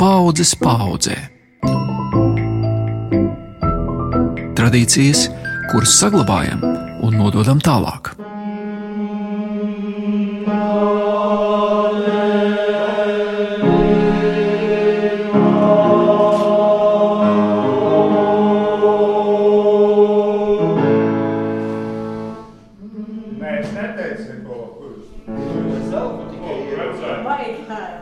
paudzes paudzē. Tradīcijas, kuras saglabājam un nododam tālāk.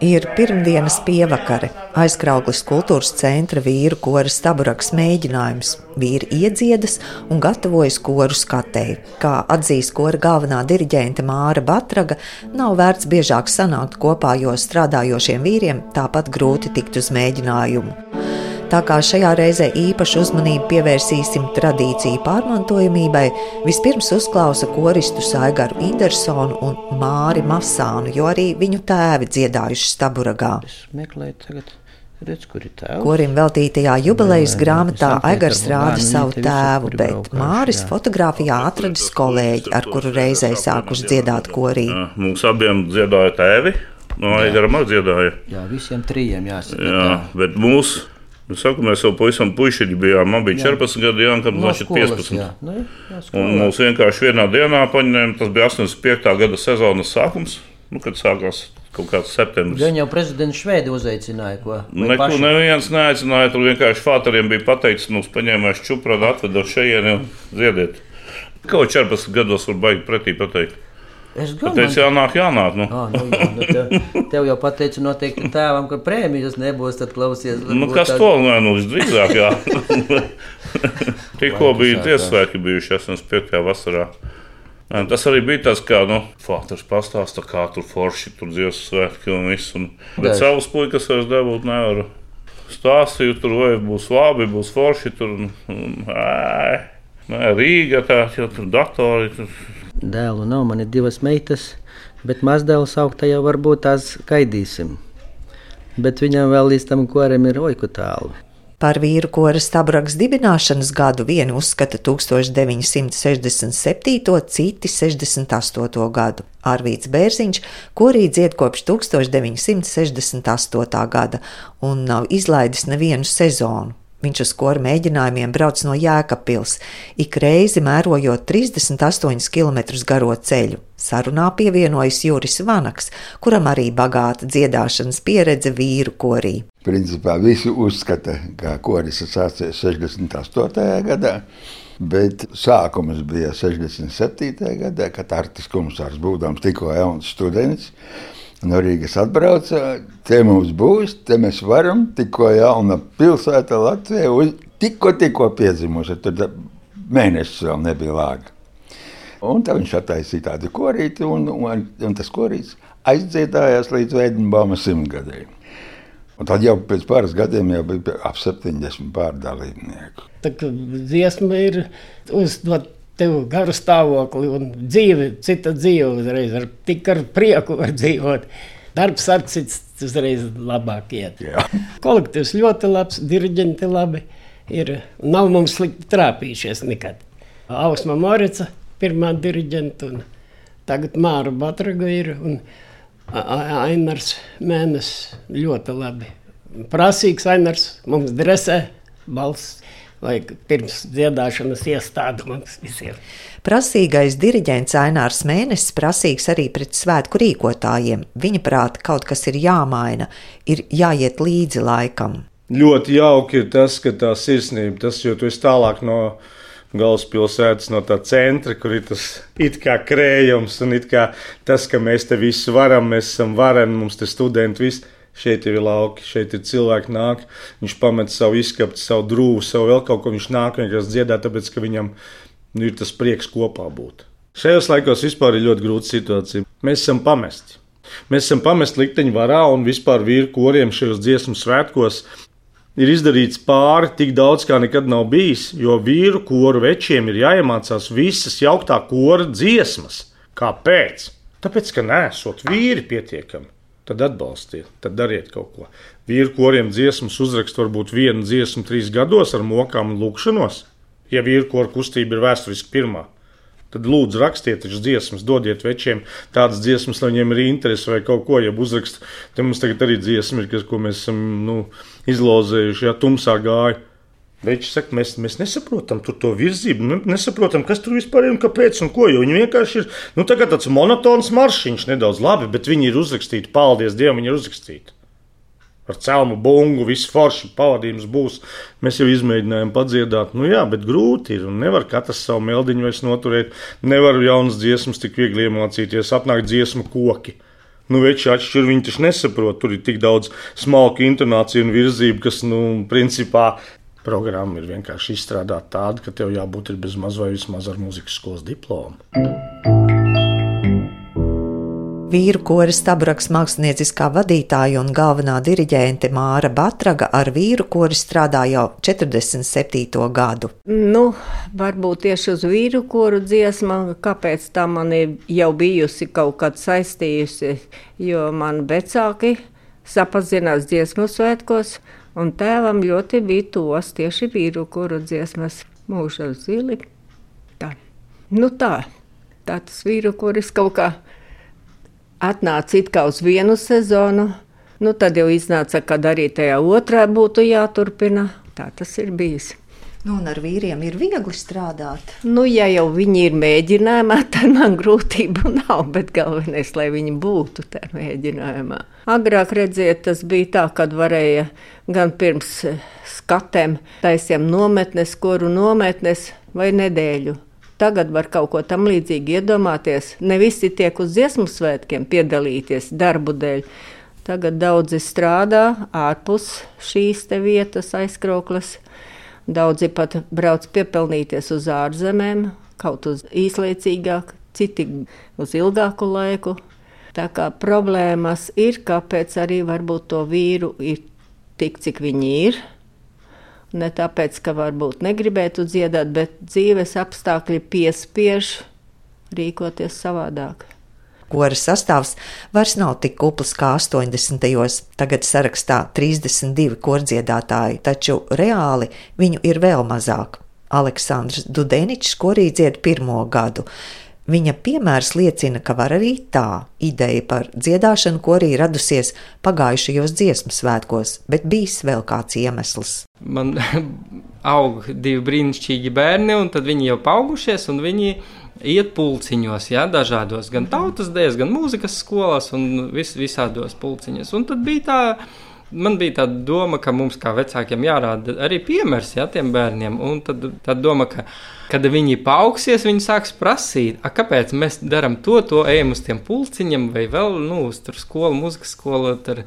Ir pirmdienas pievakare, aizkrauklis kultūras centra vīru koras staburaks mēģinājums. Vīri iedziedas un gatavojas koru skatēji. Kā atzīst kora galvenā diriģente Māra Batraga, nav vērts biežāk sanākt kopā, jo strādājošiem vīriem tāpat grūti tikt uz mēģinājumu. Tā kā šajā reizē īpašu uzmanību pievērsīsim tradīciju pārmantojamībai, vispirms uzklausa koristu Saigaru Indersonu un Māri Masānu, jo arī viņu tēvi dziedājuši staburagā. Redz, Korim veltītajā jubilejas grāmatā Aigars rāda savu tēvu, bet Māris fotografijā atradis kolēģi, ar kuru reizē sākuši dziedāt korī. Mums abiem dziedāja tēvi, no Aigara man dziedāja. Jā, visiem trījiem jāsaka. Jā, bet mūsu Nu, saku, mēs jau pavisam puiši bijām. Man bija jā. 14 gadi, jā, kad no skolas, 15. Jā. Nu, jā, un mūs vienkārši vienā dienā paņēma. Tas bija 85. gada sezonas sākums, nu, kad sākās kaut kāds septembris. Viņa jau prezidents Šveidi uzaicināja. Ko, Neko neviens neaicināja. Tur vienkārši fāteriem bija pateikts, mums paņēmās čuprādi, atveda šeit un dziediet. Kaut 14 gados var baigt pretī pateikt. Es domāju, ka tas jānāk, jānāk. Nu. À, nu, jā, nu tev, tev jau pateica, noteikti tēvam, ka prēmijas nebūs. Tad klausies, nu, kas tād... to nē, nu visdrīzāk. Tikko bija tiesvēki bijuši 85. vasarā. Tas arī bija tas, kā nu, Falks pastāsta, kā tur forši tur dzīves svētki un viss. Un, bet Dēļ. savus puikas vairs dabūt nevaru. Stāstīju, tur vai būs labi, būs forši. Tur, un, ē, nē, Rīga, tā, tur datori. Tur, Dēlu nav, man ir divas meitas, bet mazdēls augtajā varbūt tās gaidīsim. Bet viņam vēl līdz tam koram ir oiku tālu. Par vīru koras stabraks dibināšanas gadu vienu uzskata 1967, citi 68. gadu. Arvīts Bērziņš korī dzied kopš 1968. gada un nav izlaidis nevienu sezonu. Viņš uz skolu mēģinājumiem brauc no Jēkabpils, ik reizi mērojot 38 km garo ceļu. Sarunā pievienojas Juris Vanaks, kuram arī bagāta dziedāšanas pieredze vīru korī. Principā visi uzskata, ka koris ir sācies 68. gadā. Bet sākums bija 67. gadā, kad Artis Komisārs būdams tikko jauns students no Rīgas atbrauca. Te mums būs, te mēs varam, tikko jauna pilsēta Latvijā, tikko, tikko piedzimusi. Tur mēnesis vēl nebija lāga. Un tad viņš attaisīja tādu korīti, un, un, un tas korīts aizdziedājās līdz Veidenbauma simtgadēji. Un tad jau pēc pāris gadiem jau bija ap 70 pārdalībnieku. Tā dziesma ir uzdot tev garu stāvokli un dzīve, cita dzīve uzreiz, ar, tik ar prieku var dzīvot. Darbs ar cits uzreiz labāk iet. Jā. Kolektīvs ļoti labs, diriģenti labi ir. Nav mums slikti trāpījušies nekad. Ausma Morica, pirmā diriģenta, un tagad Māra Batraga ir, un Ainars Mēnes ļoti labi. Prasīgs Ainars mums dresē, balss vai pirms dziedāšanas iestāde mums visiem. Prasīgais diriģents Ainārs Mēnesis prasīgs arī pret svētku rīkotājiem. Viņa prāta kaut kas ir jāmaina, ir jāiet līdzi laikam. Ļoti jauki ir tas, ka tā sirsnība, tas jau tu esi tālāk no galvaspilsētas, no tā centra, kur ir tas it kā krējums un it kā tas, ka mēs te visu varam, mēs esam vareni, mums te studenti visi Šeit ir lauki, šeit ir cilvēki, nāk. Viņš pamet savu izskatu, savu drūmu, savu vēl kaut ko. Viņš nāk vienkārši dziedāt, tāpēc ka viņam nu, ir tas prieks kopā būt. Šajos laikos vispār ir ļoti grūta situācija. Mēs esam pamesti. Mēs esam pamesti likteņu varā un vispār vīru koriem šajos dziesmu svētkos. Ir izdarīts pāri tik daudz, kā nekad nav bijis, jo vīru koru večiem ir jāiemācās visas jauktā kora dziesmas. Kāpēc? Tāpēc, ka nesot vīri pietiekami tad atbalstiet, tad dariet kaut ko. Vīru koriem dziesmas uzrakst varbūt vienu dziesmu trīs gados ar mokām un lūkšanos. Ja vīru koru kustība ir vēsturiski pirmā, Tad lūdzu, rakstiet taču dziesmas, dodiet večiem tādas dziesmas, lai viņiem ir interese vai kaut ko, ja uzrakst. Te mums tagad arī dziesma ir, kas, ko mēs esam nu, izlozējuši, ja tumsā gāja. Veči saka, mēs, mēs nesaprotam to virzību, nesaprotam, kas tur vispār ir un kāpēc un ko. Viņi vienkārši ir nu, tāds monotons maršiņš, nedaudz labi, bet viņi ir uzrakstīti. Paldies Dievam, viņi ir uzrakstīti ar celmu bungu, viss forši pavadījums būs. Mēs jau izmēģinājām padziedāt, nu jā, bet grūti ir. Nevar katrs savu meldiņu vairs noturēt, nevar jaunas dziesmas tik viegli iemācīties, atnāk dziesmu koki. Nu, veči atšķir, viņi taču nesaprot, tur ir tik daudz smalku intonāciju un virzību, kas, nu, principā programma ir vienkārši izstrādāta tāda, ka tev jābūt bez maz vai vismaz ar muzikas skolas diplomu. Vīru koris Tabraks mākslinieckā vadītāja un galvenā diriģente Māra Batraga ar vīru kori strādā jau 47. gadu. Nu, varbūt tieši uz vīru koru dziesma, kāpēc tā man ir jau bijusi kaut kad saistījusi, jo man vecāki sapazinās dziesmu svētkos, un tēvam ļoti bija tos tieši vīru koru dziesmas mūža zili. Tā. Nu tā, tā tas vīru koris kaut kā atnāca it kā uz vienu sezonu, nu tad jau iznāca, ka arī tajā otrā būtu jāturpina. Tā tas ir bijis. Nu, un ar vīriem ir viegli strādāt. Nu, ja jau viņi ir mēģinājumā, tad man grūtību nav. Bet galvenais, lai viņi būtu tajā mēģinājumā. Agrāk redziet, tas bija tā, kad varēja gan pirms skatēm taisiem nometnes, koru nometnes vai nedēļu Tagad var kaut ko tam līdzīgu iedomāties. Ne visi tiek uz dziesmu svētkiem piedalīties darbu dēļ. Tagad daudzi strādā ārpus šīs vietas, aizkrauklas. Daudzi pat brauc piepelnīties uz ārzemēm, kaut uz īslaicīgāku, citi uz ilgāku laiku. Tā kā problēmas ir, kāpēc arī varbūt to vīru ir tik, cik viņi ir. Ne tāpēc, ka varbūt negribētu dziedāt, bet dzīves apstākļi piespiež rīkoties savādāk. Kora sastāvs vairs nav tik kupls kā 80. gados. Tagad sarakstā 32 kordziedātāji, taču reāli viņu ir vēl mazāk. Aleksandrs Dudeničs korī dzied pirmo gadu. Viņa piemērs liecina, ka var arī tā. Ideja par dziedāšanu korī radusies pagājušajos dziesmu svētkos, bet bijis vēl kāds iemesls. Man aug divi brīnišķīgi bērni, un viņi jau augušies, un viņi iet pulciņos, ja, dažādos, gan tautas dēļ, gan mūzikas skolās, un vis, visādos pulciņos. Un tad bija tā Man bija tā doma, ka mums kā vecākiem jārāda arī piemērs ja, tiem bērniem. Un tad tā doma, ka, kad viņi paaugsies, viņi sāks prasīt, kāpēc mēs darām to, to ejam uz tiem pulciņiem vai vēl nu, uz skolu, muzikas skolu. Tur,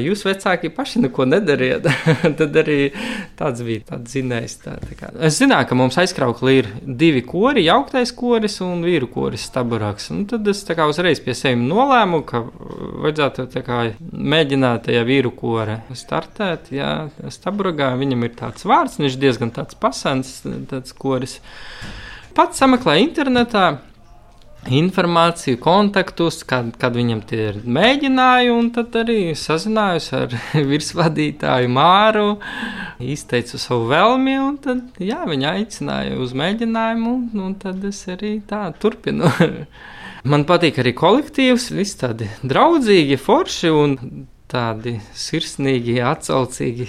jūs vecāki paši neko nedariet. tad arī tāds bija tāds zinājums. Tā, tā kā. es zināju, ka mums aizkrauklī ir divi kori, jauktais koris un vīru koris staburāks. Un tad es kā, uzreiz pie sevis nolēmu, ka vajadzētu kā, mēģināt tajā vīru kore startēt. Jā, staburākā viņam ir tāds vārds, viņš diezgan tāds pasens, tāds koris. Pats sameklēju internetā, informāciju, kontaktus, kad, kad viņam tie ir mēģināju, un tad arī sazinājos ar virsvadītāju Māru, izteicu savu vēlmi, un tad, jā, viņa aicināja uz mēģinājumu, un, tad es arī tā turpinu. Man patīk arī kolektīvs, visi tādi draudzīgi, forši un tādi sirsnīgi, atsaucīgi.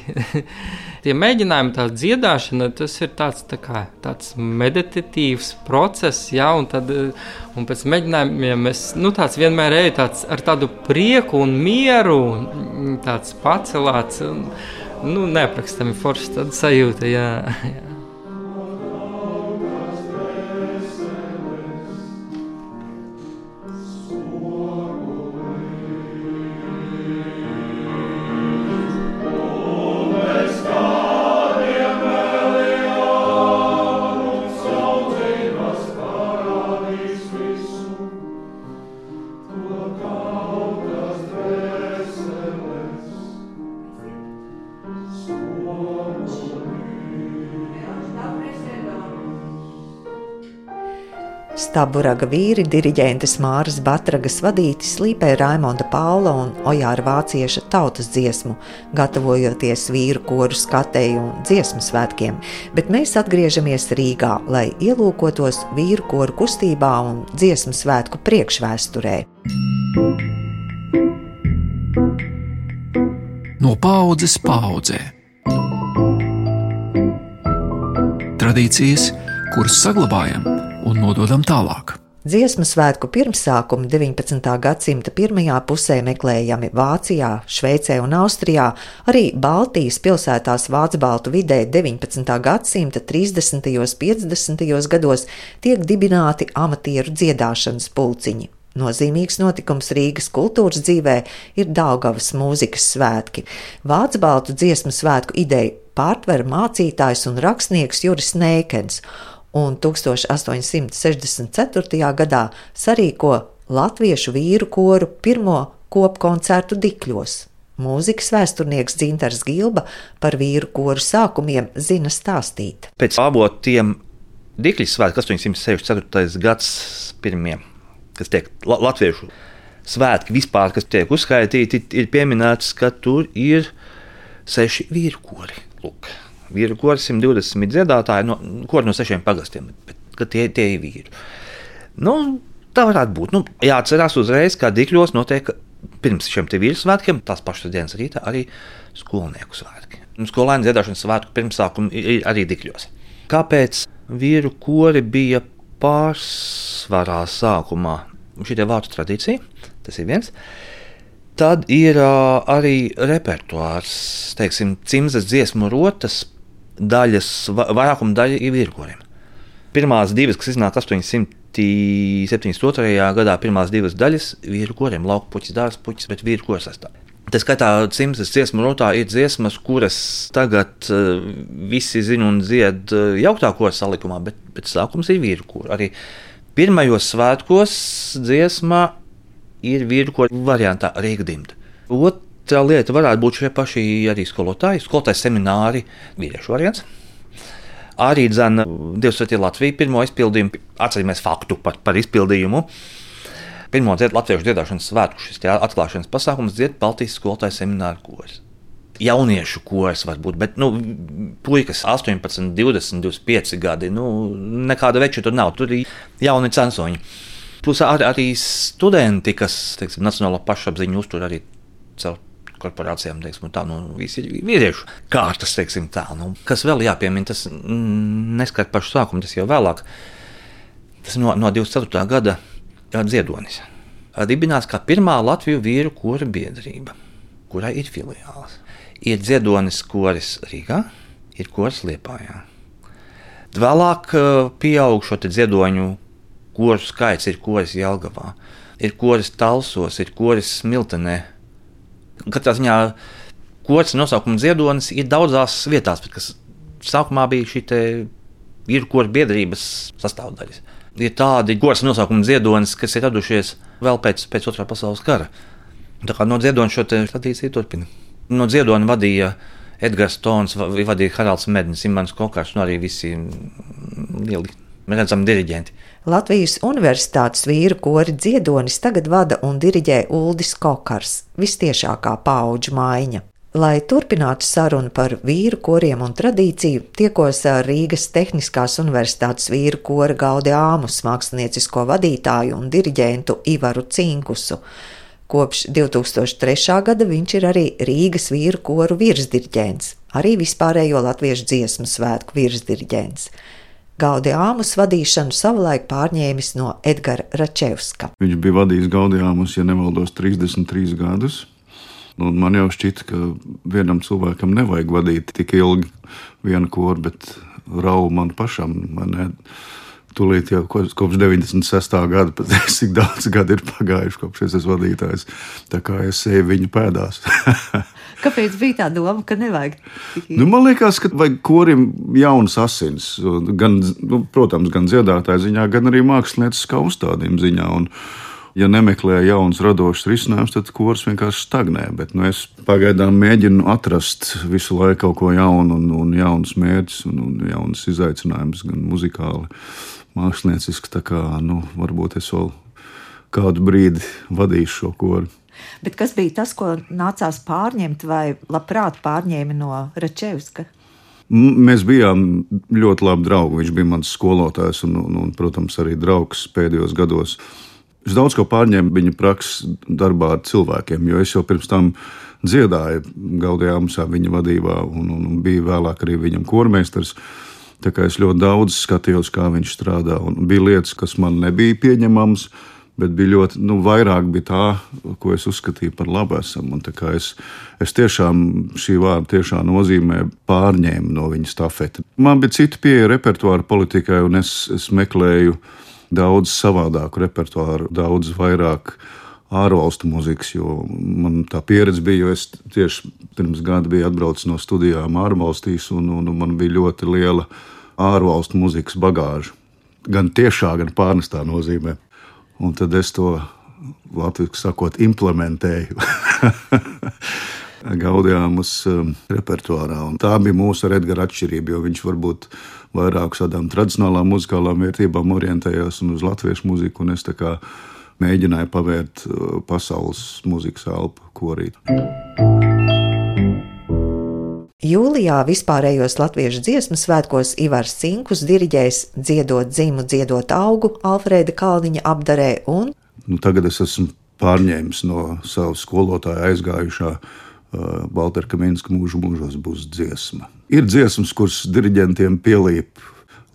Tie mēģinājumi, tā dziedāšana, tas ir tāds, tā kā, tāds meditatīvs process, jā, un, tad, un pēc mēģinājumiem es nu, vienmēr eju tāds, ar tādu prieku un mieru, tāds pacelāts, un, nu, neaprakstami foršs sajūta, jā. jā. Staburaga vīri, diriģentes Māras Batragas vadīti slīpē Raimonda Paula un Ojāra Vācieša tautas dziesmu, gatavojoties vīru koru skatēju un dziesmu svētkiem, bet mēs atgriežamies Rīgā, lai ielūkotos vīru koru kustībā un dziesmu svētku priekšvēsturē. No paudzes paudzē. Tradīcijas, kuras saglabājam un nododam tālāk. Dziesmu svētku pirmsākumi 19. gadsimta pirmajā pusē meklējami Vācijā, Šveicē un Austrijā, arī Baltijas pilsētās Vācu-Baltu vidē 19. gadsimta 30. un 50. gados tiek dibināti amatieru dziedāšanas pulciņi. Nozīmīgs notikums Rīgas kultūras dzīvē ir Daugavas mūzikas svētki. Vācu baltu dziesmu svētku ideju pārtver mācītājs un rakstnieks Juris Neikens, un 1864. gadā sarīko latviešu vīru koru pirmo kopkoncertu Dikļos. Mūzikas vēsturnieks Dzintars Gilba par vīru koru sākumiem zina stāstīt. Pēc avotiem Dikļu svētki 864. gads pirmie kas tiek latviešu svētki vispār, kas tiek uzskaitīti, ir pieminēts, ka tur ir seši vīru kori. Lūk, vīru kori 120 dziedātāji, no, kori no sešiem pagastiem, bet tie, tie ir vīri. Nu, tā varētu būt. Nu, jāatcerās uzreiz, kā Dikļos notiek pirms šiem vīru svētkiem, tās pašas dienas rītā arī skolnieku svētki. Skolēnu dziedāšanas svētku pirmsākumi ir arī Dikļos. Kāpēc vīru kori bija pārsvarā sākumā šī vārdu tradīcija, tas ir viens. Tad ir uh, arī repertuārs, teiksim, cimdas dziesmu rotas daļas, vairākuma daļa ir virgoriem. Pirmās divas, kas iznāk 872. gadā, pirmās divas daļas ir virgoriem, lauka puķis, dārza puķis, bet virgors sastāv. Tā skaitā cimdas dziesmu rotā ir dziesmas, kuras tagad uh, visi zina un dzied uh, jauktā kora salikumā, bet, bet sākums ir vīru kora. Arī pirmajos svētkos dziesmā ir vīru kora variantā Rīga dimta. Otra lieta varētu būt šie paši arī skolotāji, skolotāji semināri, vīriešu variants. Arī dzēna Dievs ir Latvija pirmo izpildījumu, atcerieties faktu par, par izpildījumu. Pirmā dzied, latviešu dziedāšanas svētku šis atklāšanas pasākums dzied Baltijas skolotāju semināru kurs. Jauniešu kurs varbūt, bet nu, puikas 18, 20, 25 gadi. Nu, nekāda veča tur nav. Tur ir jauni censoņi. Plus ar, arī studenti, kas teiksim, nacionālo pašapziņu uztur arī caur korporācijām, teiksim, tā, nu, visi ir vīriešu kārtas, teiksim, tā. Nu, kas vēl jāpiemina, tas mm, neskar pašu sākumu, tas jau vēlāk. Tas no, no 24. gada Ziedonis. Dibināts kā pirmā Latvijas vīru kora biedrība, kurai ir filiāls. Ir Ziedonis koris Rīgā, ir koris Liepājā. Vēlāk pieaug šo dziedoņu koru skaits, ir koris Jelgavā, ir koris Talsos, ir koris Smiltenē. Katrā ziņā koris nosaukuma ziedonis ir daudzās vietās, kas sākumā bija šī vīru kora biedrības sastāvdaļas ir tādi gods nosaukuma ziedonis, kas ir radušies vēl pēc, pēc otrā pasaules kara. Tā kā no ziedoņa šo tradīciju turpina. No ziedoņa vadīja Edgars Tons, vadīja Haralds Mednis, Imants Kokars un arī visi lieli redzami diriģenti. Latvijas Universitātes vīru kori dziedonis tagad vada un diriģē Uldis Kokars, vistiešākā paudžu maiņa. Lai turpinātu sarunu par vīru koriem un tradīciju, tiekos ar Rīgas Tehniskās Universitātes vīru kora Gaudi Āmus māksliniecisko vadītāju un diriģentu Ivaru Cinkusu. Kopš 2003. gada viņš ir arī Rīgas vīru koru virsdirģents, arī vispārējo latviešu dziesmu svētku virsdirģents. Gaudi Āmus vadīšanu savulaik pārņēmis no Edgara Račevska. Viņš bija vadījis Gaudi Āmus, ja nemaldos, 33 gadus. Un man jau šķita, ka vienam cilvēkam nevajag vadīt tik ilgi vienu koru, bet raugu man pašam. Man Tūlīt jau kopš 96. gada, pat cik daudz gadu ir pagājuši, kopš es esmu vadītājs. Tā kā es eju viņu pēdās. Kāpēc bija tā doma, ka nevajag? Nu, man liekas, ka vajag korim jaunas asins. Gan, nu, protams, gan dziedātāja ziņā, gan arī mākslinieckā uzstādījuma ziņā. Un, ja nemeklē jaunus radošus risinājumus, tad kurs vienkārši stagnē. Bet nu, es pagaidām mēģinu atrast visu laiku kaut ko jaunu, un, un jaunus mērķus un, un jaunus izaicinājumus, gan muzikāli, mākslinieciski. Tā kā nu, varbūt es vēl kādu brīdi vadīšu šo koru. Bet kas bija tas, ko nācās pārņemt vai labprāt pārņēma no Račevska? Mēs bijām ļoti labi draugi. Viņš bija mans skolotājs un, un, un protams, arī draugs pēdējos gados. Es daudz ko pārņēmu viņa prakses darbā ar cilvēkiem, jo es jau pirms tam dziedāju Gaudijā Amsā viņa vadībā un, un, un biju vēlāk arī viņam kormeistars. Tā kā es ļoti daudz skatījos, kā viņš strādā, un bija lietas, kas man nebija pieņemamas bet bija ļoti, nu, vairāk bija tā, ko es uzskatīju par labu esam. Es, es tiešām šī vārda tiešām nozīmē pārņēmu no viņa stafeti. Man bija cita pieeja repertuāra politikai, un es, es meklēju daudz savādāku repertuāru, daudz vairāk ārvalstu mūzikas, jo man tā pieredze bija, jo es tieši pirms gada biju atbraucis no studijām ārvalstīs, un, un, un man bija ļoti liela ārvalstu mūzikas bagāža. Gan tiešā, gan pārnestā nozīmē. Un tad es to latviešu sakot, implementēju. Gaudījāmas um, repertuārā. Un tā bija mūsu ar Edgara atšķirība, jo viņš varbūt vairāk uz tādām tradicionālām muzikālām vērtībām orientējās un uz latviešu mūziku. Es mēģināju pavērt uh, pasaules mūzikas elpu korīt. Jūlijā vispārējos latviešu dziesmu svētkos Ivars Cinkus diriģēs dziedot dzimu, dziedot augu Alfrēda Kalniņa apdarē un. Nu, tagad es esmu pārņēmis no savas skolotāja aizgājušā uh, Kaminska mūža mūžos būs dziesma. Ir dziesmas, kuras diriģentiem pielīp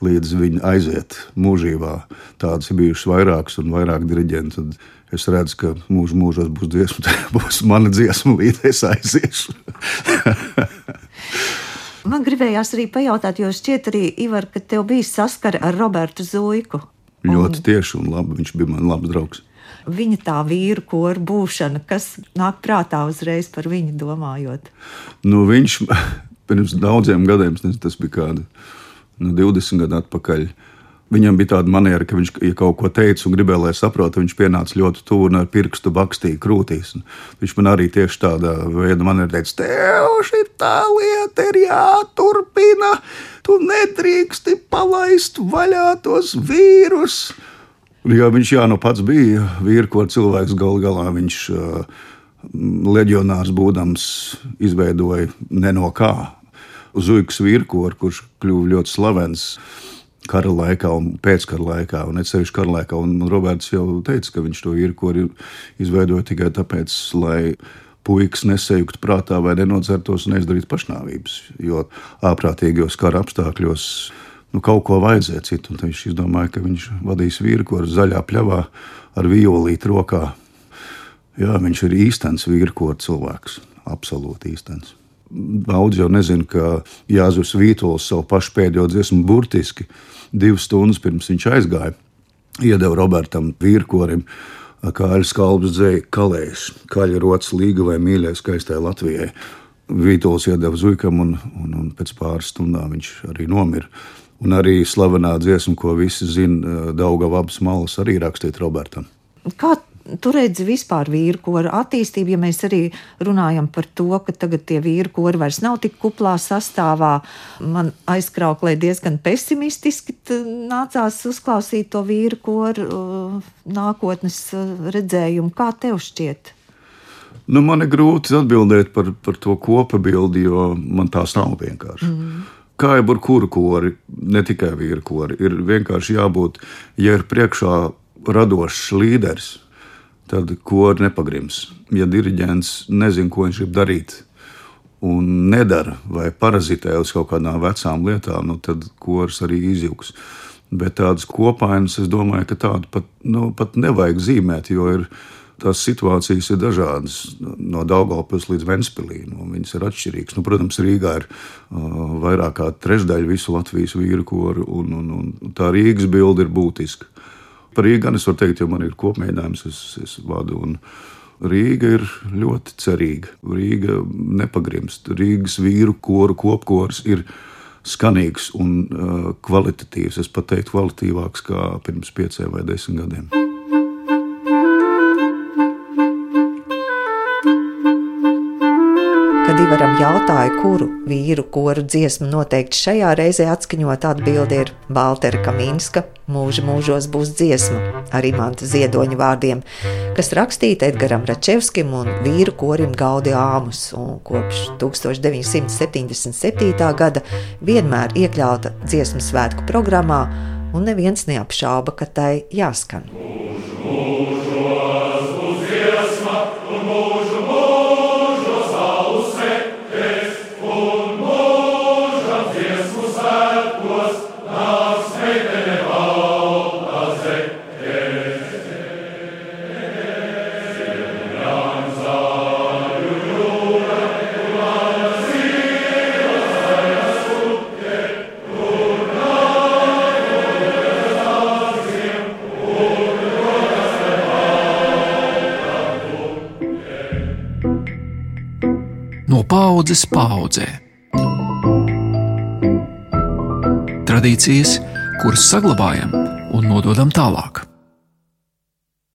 līdz viņi aiziet mūžībā. Tādas ir bijušas vairākas un vairāk diriģenti. Tad es redzu, ka mūžā mūžos būs dziesma, tā būs mana dziesma, līdz es aiziešu. Man gribējās arī pajautāt, jo šķiet, arī Ivar, ka tev bija saskara ar Robertu Zuiku. Un... Ļoti tieši un labi. Viņš bija mans labs draugs. Viņa tā vīru kora būšana, kas nāk prātā uzreiz par viņu domājot? Nu, viņš pirms daudziem gadiem, tas bija kādi nu, 20 gadu atpakaļ. Viņam bija tāda maniera, ka viņš, ja kaut ko teica un gribēja, lai saprotu, viņš pienāca ļoti tuvu un ar pirkstu bakstīja krūtīs. Un viņš man arī tieši tādā veidā man ir teicis, tev šī tā lieta ir jāturpina. Tu nedrīksti palaist vaļā tos vīrus. Jā, viņš jau nu pats bija vīrs, ko cilvēks gal galā viņš uh, leģionārs būdams izveidoja ne no kā. Zuiks vīrkoru, kurš kļuva ļoti slavens kara laikā un pēckara laikā, un it sevišķi kara laikā. Un Roberts jau teica, ka viņš to ir, ko ir izveidojis tikai tāpēc, lai puikas nesajuktu prātā vai nenodzertos un neizdarītu pašnāvības. Jo ārprātīgos kara apstākļos nu, kaut ko vajadzēja citu. Un viņš izdomāja, ka viņš vadīs vīru, ko ar zaļā pļavā ar violīti rokā. Jā, viņš ir īstenis ko cilvēks. Absolūti īstenis. Daudz jau nezina, ka Jānis Vītols savu pašu pēdējo dziesmu burtiski divas stundas pirms viņš aizgāja, iedeva Robertam Vīrkorim. Kāļas kalbas dzēja kalējs, kaļa rotas līga vai mīļais skaistai Latvijai. Vītols iedeva zuikam, un, un, un pēc pāris stundām viņš arī nomira. Un arī slavenā dziesma, ko visi zina, Daugava abas malas, arī rakstīta Robertam. Kā tu redzi vispār vīru koru attīstību, ja mēs arī runājam par to, ka tagad tie vīru kori vairs nav tik kuplā sastāvā. Man aizkrauklē diezgan pesimistiski nācās uzklausīt to vīru koru uh, nākotnes uh, redzējumu. Kā tev šķiet? Nu, man ir grūti atbildēt par, par to kopabildi, jo man tās nav vienkārši. Mm. Kā jau ar kuru kori, ne tikai vīru kori, ir vienkārši jābūt, ja ir priekšā radošs līderis, tad kori nepagrims. Ja diriģents nezina, ko viņš grib darīt, un nedara vai parazitē uz kaut kādām vecām lietām, nu, tad kurs arī izjūgs. Bet tādas kopainas, es domāju, ka tādu pat, nu, pat nevajag zīmēt, jo ir, tās situācijas ir dažādas. No Daugopils līdz Ventspilī nu, viņas ir atšķirīgas. Nu, protams, Rīgā ir uh, vairāk kā trešdaļa visu Latvijas vīru koru, un, un, un tā Rīgas bilde ir būtiska. Par Rīgā es varu teikt, jo man ir kopmēģinājums, es, es vadu. Un, Rīga ir ļoti cerīga. Rīga nepagrimst. Rīgas vīru koru kopkors ir skanīgs un uh, kvalitatīvs. Es pat teiktu, kvalitīvāks kā pirms pieciem vai desmit gadiem. Kad kad Ivaram jautāja, kuru vīru koru dziesmu noteikti šajā reizē atskaņot, atbildi ir Baltera Kaminska, mūža mūžos būs dziesma ar imanta ziedoņa vārdiem, kas rakstīta Edgaram Račevskim un vīru korim Gaudi Āmus, un kopš 1977. gada vienmēr iekļauta dziesmu svētku programmā, un neviens neapšauba, ka tai jāskan. Paudzes paudzē. Tradīcijas, kuras saglabājam un nododam tālāk.